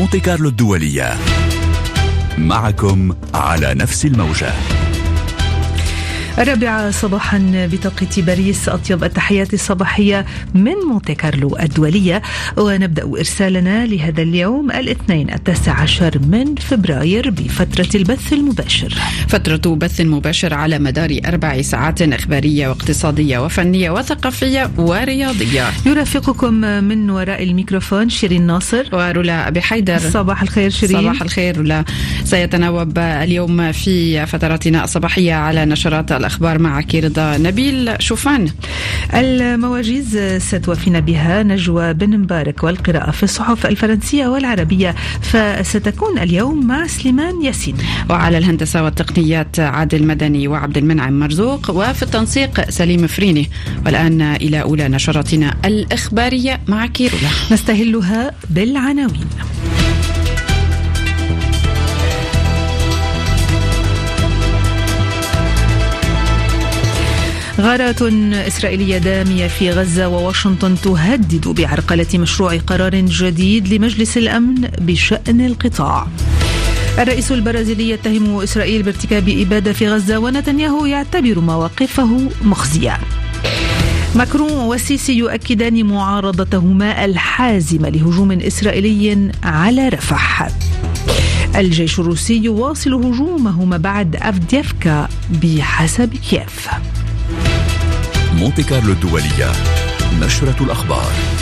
مونتي كارلو الدولية. معكم على نفس الموجة. الرابعة صباحا بتوقيت باريس أطيب التحيات الصباحية من مونتي كارلو الدولية. ونبدأ إرسالنا لهذا اليوم الاثنين التاسع عشر من فبراير بفترة البث المباشر. فترة بث مباشر على مدار أربع ساعات إخبارية واقتصادية وفنية وثقافية ورياضية. يرافقكم من وراء الميكروفون شيرين ناصر. ورولا أبي حيدر. صباح الخير شيرين. صباح الخير رولا. سيتناوب اليوم في فتراتنا الصباحية على نشرات الأخبار. معك رضا نبيل. شوفان المواجيز ستوفينا بها نجوى بن مبارك والقراءة في الصحف الفرنسية والعربية فستكون اليوم مع سليمان ياسين. وعلى الهندسة والتقنيات عادل مدني وعبد المنعم مرزوق وفي التنسيق سليم فريني. والآن إلى أولى نشراتنا الإخبارية مع كيرولا نستهلها بالعناوين. غارات إسرائيلية دامية في غزة وواشنطن تهدد بعرقلة مشروع قرار جديد لمجلس الأمن بشأن القطاع. الرئيس البرازيلي يتهم إسرائيل بارتكاب إبادة في غزة ونتنياهو يعتبر مواقفه مخزية. ماكرون والسيسي يؤكدان معارضتهما الحازمة لهجوم إسرائيلي على رفح. الجيش الروسي يواصل هجومه ما بعد أفديفكا بحسب كييف. مونتي كارلو الدولية. نشرة الأخبار.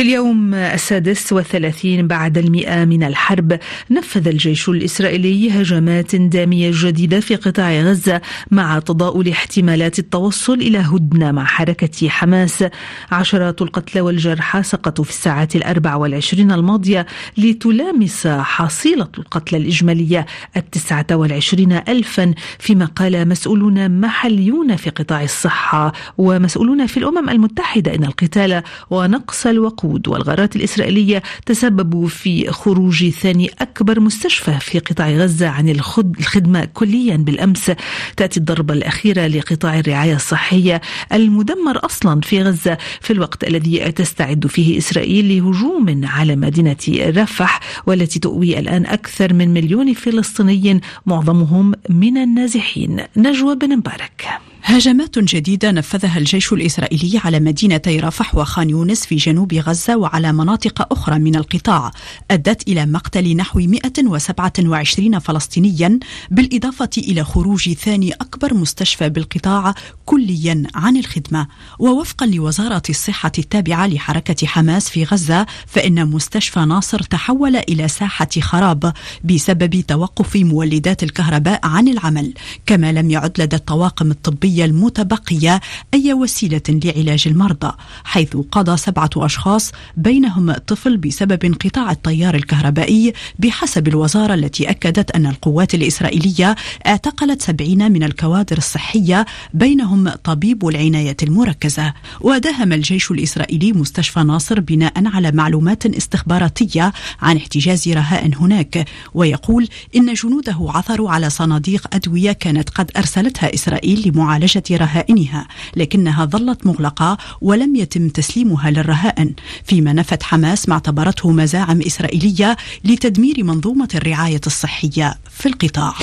في اليوم السادس والثلاثين بعد المئة من الحرب نفذ الجيش الإسرائيلي هجمات دامية جديدة في قطاع غزة مع تضاؤل احتمالات التوصل إلى هدنة مع حركة حماس. عشرات القتلى والجرحى سقطوا في الساعات الأربع والعشرين الماضية لتلامس حصيلة القتلى الإجمالية التسعة والعشرين ألفا فيما قال مسؤولون محليون في قطاع الصحة ومسؤولون في الأمم المتحدة إن القتال ونقص الوقود. الوقود والغارات الإسرائيلية تسببوا في خروج ثاني أكبر مستشفى في قطاع غزة عن الخدمة كليا. بالأمس تأتي الضربة الأخيرة لقطاع الرعاية الصحية المدمر أصلا في غزة في الوقت الذي تستعد فيه إسرائيل لهجوم على مدينة رفح والتي تؤوي الآن أكثر من مليون فلسطيني معظمهم من النازحين. نجوى بن مبارك. هجمات جديدة نفذها الجيش الإسرائيلي على مدينتي رفح وخان يونس في جنوب غزة. وعلى مناطق أخرى من القطاع أدت إلى مقتل نحو 127 فلسطينيا بالإضافة إلى خروج ثاني أكبر مستشفى بالقطاع كليا عن الخدمة. ووفقا لوزارة الصحة التابعة لحركة حماس في غزة فإن مستشفى ناصر تحول إلى ساحة خراب بسبب توقف مولدات الكهرباء عن العمل. كما لم يعد لدى الطواقم الطبية المتبقية أي وسيلة لعلاج المرضى حيث قضى سبعة أشخاص بينهم طفل بسبب انقطاع التيار الكهربائي بحسب الوزارة التي أكدت أن القوات الإسرائيلية اعتقلت سبعين من الكوادر الصحية بينهم طبيب العناية المركزة. وداهم الجيش الإسرائيلي مستشفى ناصر بناء على معلومات استخباراتية عن احتجاز رهائن هناك. ويقول إن جنوده عثروا على صناديق أدوية كانت قد أرسلتها إسرائيل لمعالجة معالجة رهائنها لكنها ظلت مغلقة ولم يتم تسليمها للرهائن. فيما نفت حماس ما اعتبرته مزاعم إسرائيلية لتدمير منظومة الرعاية الصحية في القطاع.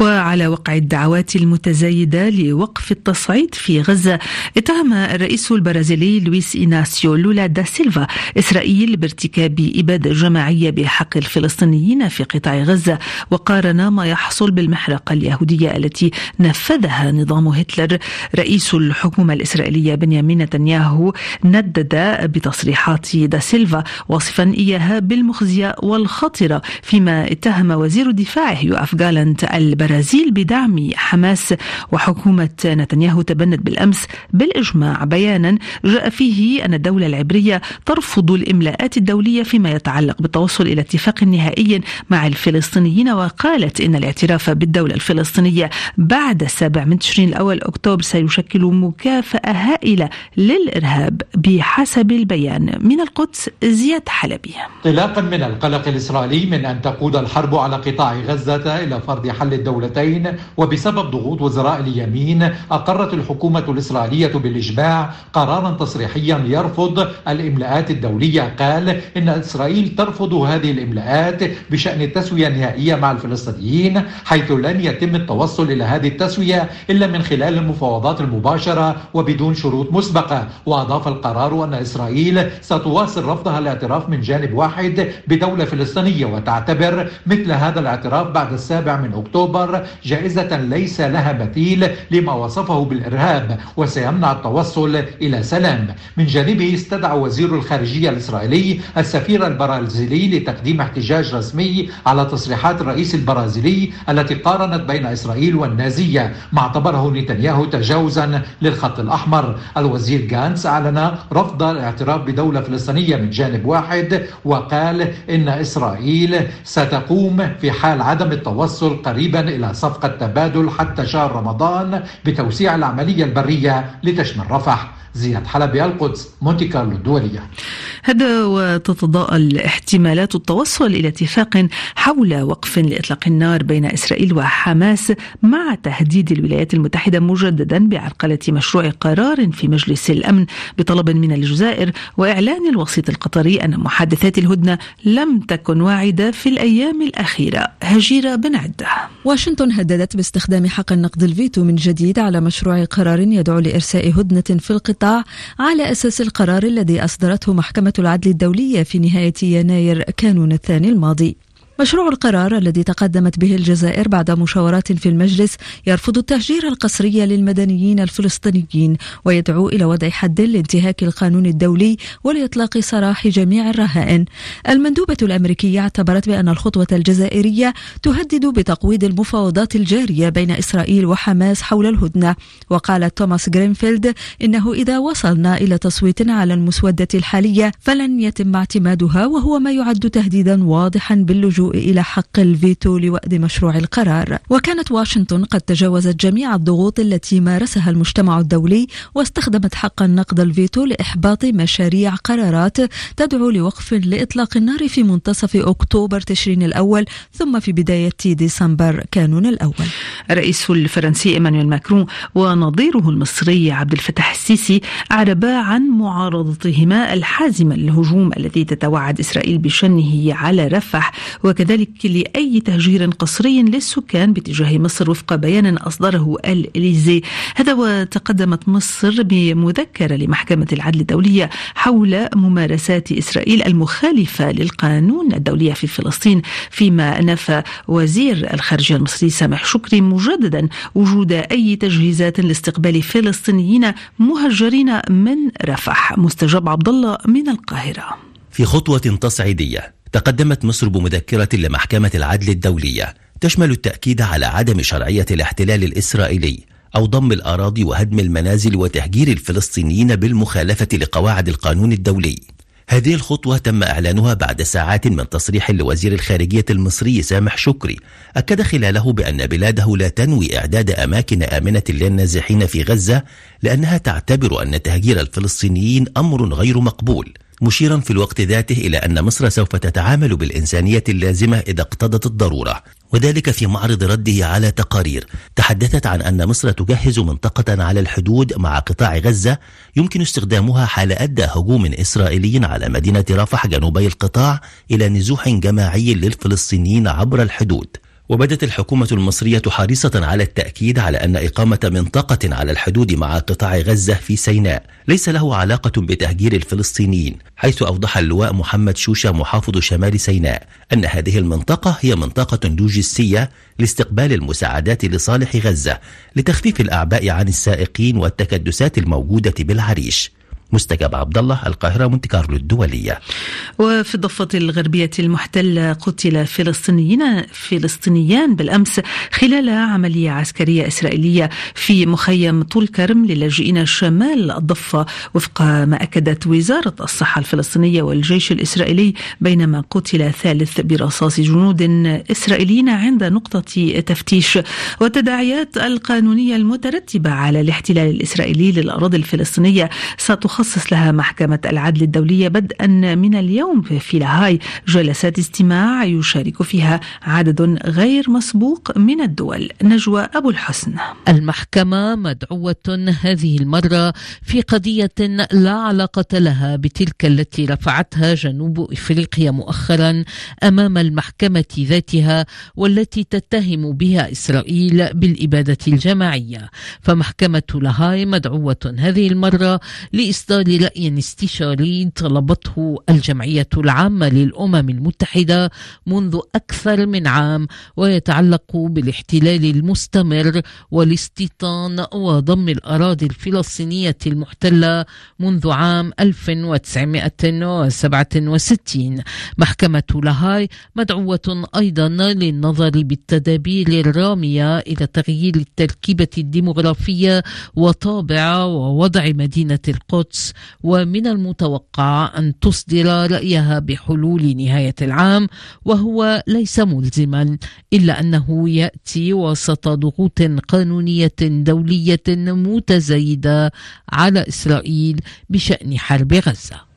وعلى وقع الدعوات المتزايدة لوقف التصعيد في غزة اتهم الرئيس البرازيلي لويس إيناسيو لولا دا سيلفا إسرائيل بارتكاب إبادة جماعية بحق الفلسطينيين في قطاع غزة وقارن ما يحصل بالمحرقة اليهودية التي نفذها نظام هتلر. رئيس الحكومة الإسرائيلية بنيامين نتنياهو ندد بتصريحات دا سيلفا واصفا إياها بالمخزية والخطرة فيما اتهم وزير دفاعه يوأف جالنت البرازيل بدعم حماس. وحكومة نتنياهو تبنت بالأمس بالإجماع بيانا جاء فيه أن الدولة العبرية ترفض الإملاءات الدولية فيما يتعلق بالتوصل إلى اتفاق نهائي مع الفلسطينيين وقالت إن الاعتراف بالدولة الفلسطينية بعد السابع من تشرين الأول أكتوبر سيشكل مكافأة هائلة للإرهاب بحسب البيان. من القدس زياد حلبي. انطلاقا من القلق الإسرائيلي من أن تقود الحرب على قطاع غزة إلى فرض حل الدولتين وبسبب ضغوط وزراء اليمين أقرت الحكومة الإسرائيلية بالإجماع قرارا تصريحيا يرفض الإملاءات الدولية. قال إن إسرائيل ترفض هذه الإملاءات بشأن التسوية النهائية مع الفلسطينيين حيث لن يتم التوصل إلى هذه التسوية إلا من خلال المفاوضات المباشرة وبدون شروط مسبقة وأضاف القرار أن إسرائيل ستواصل رفضها الاعتراف من جانب واحد بدولة فلسطينية وتعتبر مثل هذا الاعتراف بعد السابع من أكتوبر جائزة ليس لها مثيل لما وصفه بالإرهاب وسيمنع التوصل إلى سلام. من جانبه استدعى وزير الخارجية الإسرائيلي السفير البرازيلي لتقديم احتجاج رسمي على تصريحات الرئيس البرازيلي التي قارنت بين إسرائيل والنازية ما اعتبره نتنياهو تجاوزا للخط الأحمر. الوزير جانس أعلن رفض الاعتراف بدولة فلسطينية من جانب واحد وقال إن إسرائيل ستقوم في حال عدم التوصل قريبا إلى صفقة تبادل حتى شهر رمضان بتوسيع العملية البرية لتشمل رفح. زياد حلبي القدس مونتي كارلو الدولية. هذا وتتضاءل احتمالات التوصل إلى اتفاق حول وقف لإطلاق النار بين إسرائيل وحماس مع تهديد الولايات المتحدة مجددا بعرقلة مشروع قرار في مجلس الأمن بطلب من الجزائر وإعلان الوسيط القطري أن محادثات الهدنة لم تكن واعدة في الأيام الأخيرة. هجيرة بن عدة. واشنطن هددت باستخدام حق النقد الفيتو من جديد على مشروع قرار يدعو لإرساء هدنة في القطاع على أساس القرار الذي أصدرته محكمة العدل الدولية في نهاية يناير كانون الثاني الماضي. مشروع القرار الذي تقدمت به الجزائر بعد مشاورات في المجلس يرفض التهجير القسري للمدنيين الفلسطينيين ويدعو إلى وضع حد لانتهاك القانون الدولي ولإطلاق سراح جميع الرهائن. المندوبة الأمريكية اعتبرت بأن الخطوة الجزائرية تهدد بتقويض المفاوضات الجارية بين إسرائيل وحماس حول الهدنة، وقال توماس جرينفيلد إنه إذا وصلنا إلى تصويت على المسودة الحالية فلن يتم اعتمادها وهو ما يعد تهديدا واضحا باللجوء إلى حق الفيتو لوأد مشروع القرار. وكانت واشنطن قد تجاوزت جميع الضغوط التي مارسها المجتمع الدولي واستخدمت حق النقض الفيتو لإحباط مشاريع قرارات تدعو لوقف لإطلاق النار في منتصف أكتوبر تشرين الأول ثم في بداية ديسمبر كانون الأول. الرئيس الفرنسي إيمانويل ماكرون ونظيره المصري عبد الفتاح السيسي أعربا عن معارضتهما الحازمة للهجوم الذي تتوعد إسرائيل بشنه على رفح وكذلك لأي تهجير قسري للسكان باتجاه مصر وفق بيان أصدره الإليزيه. هذا وتقدمت مصر بمذكرة لمحكمة العدل الدولية حول ممارسات إسرائيل المخالفة للقانون الدولي في فلسطين فيما نفى وزير الخارجية المصري سامح شكري مجددا وجود أي تجهيزات لاستقبال فلسطينيين مهجرين من رفح. مستجاب عبد الله من القاهرة. في خطوة تصعيدية تقدمت مصر بمذكرة لمحكمة العدل الدولية تشمل التأكيد على عدم شرعية الاحتلال الإسرائيلي أو ضم الأراضي وهدم المنازل وتهجير الفلسطينيين بالمخالفة لقواعد القانون الدولي. هذه الخطوة تم إعلانها بعد ساعات من تصريح لوزير الخارجية المصري سامح شكري أكد خلاله بأن بلاده لا تنوي إعداد أماكن آمنة للنازحين في غزة لأنها تعتبر أن تهجير الفلسطينيين أمر غير مقبول. مشيرا في الوقت ذاته إلى أن مصر سوف تتعامل بالإنسانية اللازمة إذا اقتضت الضرورة. وذلك في معرض رده على تقارير. تحدثت عن أن مصر تجهز منطقة على الحدود مع قطاع غزة يمكن استخدامها حال أدى هجوم إسرائيلي على مدينة رفح جنوبي القطاع إلى نزوح جماعي للفلسطينيين عبر الحدود. وبدت الحكومة المصرية حريصة على التأكيد على أن إقامة منطقة على الحدود مع قطاع غزة في سيناء. ليس له علاقة بتهجير الفلسطينيين حيث أوضح اللواء محمد شوشة محافظ شمال سيناء أن هذه المنطقة هي منطقة لوجستية لاستقبال المساعدات لصالح غزة لتخفيف الأعباء عن السائقين والتكدسات الموجودة بالعريش. مستجاب عبد الله القاهرة مونتي كارلو الدولية. وفي الضفة الغربية المحتلة قتل فلسطينيين فلسطينيان بالأمس خلال عملية عسكرية إسرائيلية في مخيم طول كرم للاجئين شمال الضفة وفق ما أكدت وزارة الصحة الفلسطينية والجيش الإسرائيلي بينما قتل ثالث برصاص جنود إسرائيليين عند نقطة تفتيش. والتداعيات القانونية المترتبة على الاحتلال الإسرائيلي للأراضي الفلسطينية ستخصص لها محكمة العدل الدولية بدءا من اليوم في لاهاي. جلسات استماع يشارك فيها عدد غير مسبوق من الدول. نجوى أبو الحسن. المحكمة مدعوة هذه المرة في قضية لا علاقة لها بتلك التي رفعتها جنوب إفريقيا مؤخرا أمام المحكمة ذاتها والتي تتهم بها إسرائيل بالإبادة الجماعية. فمحكمة لاهاي مدعوة هذه المرة لإصدار رأي استشاري طلبته الجمعية العامة للأمم المتحدة منذ أكثر من عام ويتعلق بالاحتلال المستمر والاستيطان وضم الأراضي الفلسطينية المحتلة منذ عام 1967 محكمة لاهاي مدعوة أيضا للنظر بالتدابير الرامية إلى تغيير التركيبة الديمغرافية وطابع ووضع مدينة القدس ومن المتوقع أن تصدر رأيها بحلول نهاية العام وهو ليس ملزما إلا أنه يأتي وسط ضغوط قانونية دولية متزايدة على إسرائيل بشأن حرب غزة.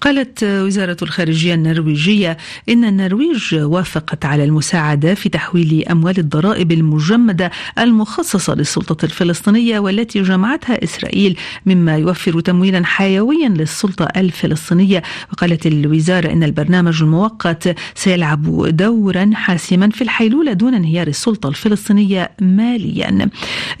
قالت وزارة الخارجية النرويجية إن النرويج وافقت على المساعدة في تحويل أموال الضرائب المجمدة المخصصة للسلطة الفلسطينية والتي جمعتها إسرائيل مما يوفر تمويلا حيويا للسلطة الفلسطينية. وقالت الوزارة إن البرنامج المؤقت سيلعب دورا حاسما في الحيلولة دون انهيار السلطة الفلسطينية ماليا.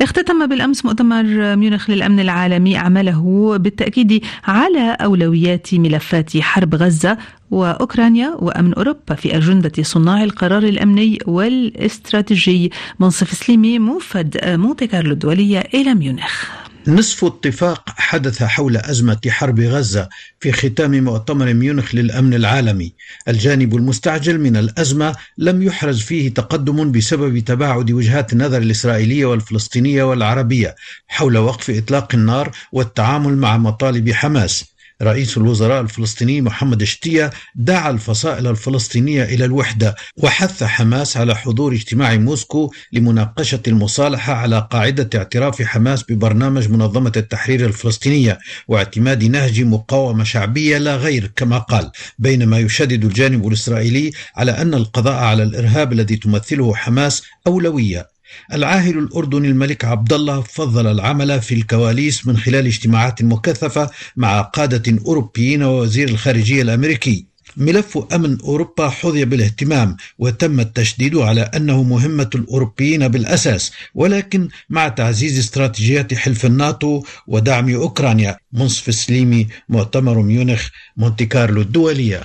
اختتم بالأمس مؤتمر ميونخ للأمن العالمي أعماله بالتأكيد على أولويات ملف ملفات حرب غزة وأوكرانيا وأمن أوروبا في أجندة صناع القرار الأمني والاستراتيجي منصف سليمي موفد مونتي كارلو الدولية إلى ميونخ. نصف اتفاق حدث حول أزمة حرب غزة في ختام مؤتمر ميونخ للأمن العالمي. الجانب المستعجل من الأزمة لم يحرز فيه تقدم بسبب تباعد وجهات النظر الإسرائيلية والفلسطينية والعربية حول وقف إطلاق النار والتعامل مع مطالب حماس. رئيس الوزراء الفلسطيني محمد شتية دعا الفصائل الفلسطينية إلى الوحدة وحث حماس على حضور اجتماع موسكو لمناقشة المصالحة على قاعدة اعتراف حماس ببرنامج منظمة التحرير الفلسطينية واعتماد نهج مقاومة شعبية لا غير كما قال. بينما يشدد الجانب الإسرائيلي على أن القضاء على الإرهاب الذي تمثله حماس أولوية. العاهل الأردني الملك عبد الله فضل العمل في الكواليس من خلال اجتماعات مكثفة مع قادة أوروبيين ووزير الخارجية الأمريكي. ملف أمن أوروبا حظي بالاهتمام وتم التشديد على أنه مهمة الأوروبيين بالأساس ولكن مع تعزيز استراتيجيات حلف الناتو ودعم أوكرانيا. منصف سليمي مؤتمر ميونخ مونتي كارلو الدولية.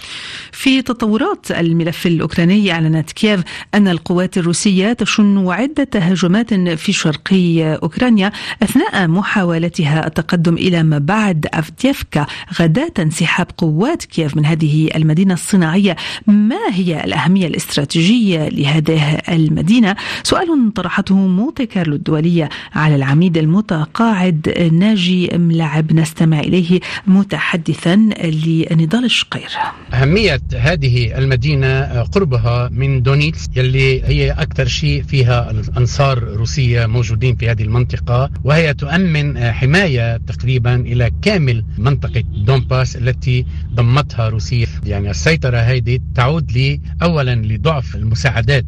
في تطورات الملف الأوكراني أعلنت كييف أن القوات الروسية تشن عدة هجمات في شرقي أوكرانيا أثناء محاولتها التقدم إلى ما بعد أفديفكا غداة انسحاب قوات كييف من هذه المدينة الصناعية. ما هي الأهمية الاستراتيجية لهذه المدينة؟ سؤال طرحته مونتي كارلو الدولية على العميد المتقاعد ناجي ملعب نستمع إليه متحدثا لنضال الشقير. أهمية هذه المدينة قربها من دونيتسك يلي هي أكثر شيء فيها أنصار روسيا موجودين في هذه المنطقة وهي تؤمن حماية تقريبا إلى كامل منطقة دونباس التي ضمتها روسيا. يعني السيطرة هذه تعود لي أولا لضعف المساعدات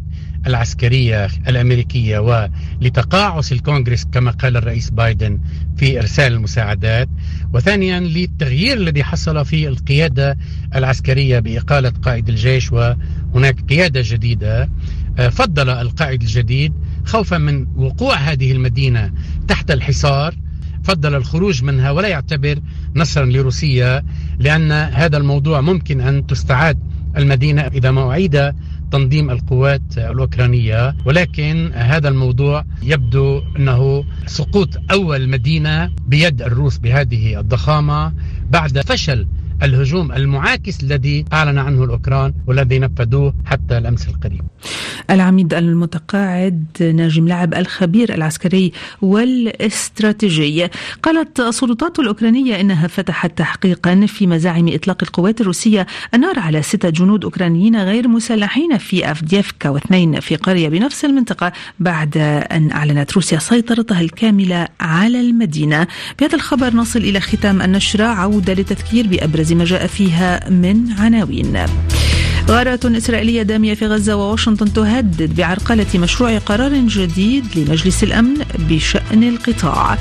العسكرية الأمريكية ولتقاعس الكونغرس كما قال الرئيس بايدن في إرسال المساعدات. وثانيا للتغيير الذي حصل في القيادة العسكرية بإقالة قائد الجيش وهناك قيادة جديدة. آه، فضل القائد الجديد خوفا من وقوع هذه المدينة تحت الحصار. فضل الخروج منها ولا يعتبر نصرا لروسيا لأن هذا الموضوع ممكن أن تستعاد المدينة إذا ما أعيد تنظيم القوات الأوكرانية ولكن هذا الموضوع يبدو أنه سقوط أول مدينة بيد الروس بهذه الضخامة بعد فشل الهجوم المعاكس الذي أعلن عنه الأوكران والذي نفذوه حتى الأمس القريب. العميد المتقاعد ناجم لعب الخبير العسكري والإستراتيجي قالت السلطات الأوكرانية إنها فتحت تحقيقا في مزاعم إطلاق القوات الروسية النار على ستة جنود أوكرانيين غير مسلحين في أفديفكا واثنين في قرية بنفس المنطقة بعد أن أعلنت روسيا سيطرتها الكاملة على المدينة. بهذا الخبر نصل إلى ختام النشرة. عودة لتذكير بأبرز ما جاء فيها من عناوين. غارات إسرائيلية دامية في غزة وواشنطن تهدد بعرقلة مشروع قرار جديد لمجلس الأمن بشأن القطاع.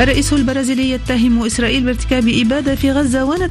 الرئيس البرازيلي يتهم إسرائيل بارتكاب إبادة في غزة ونتنياهو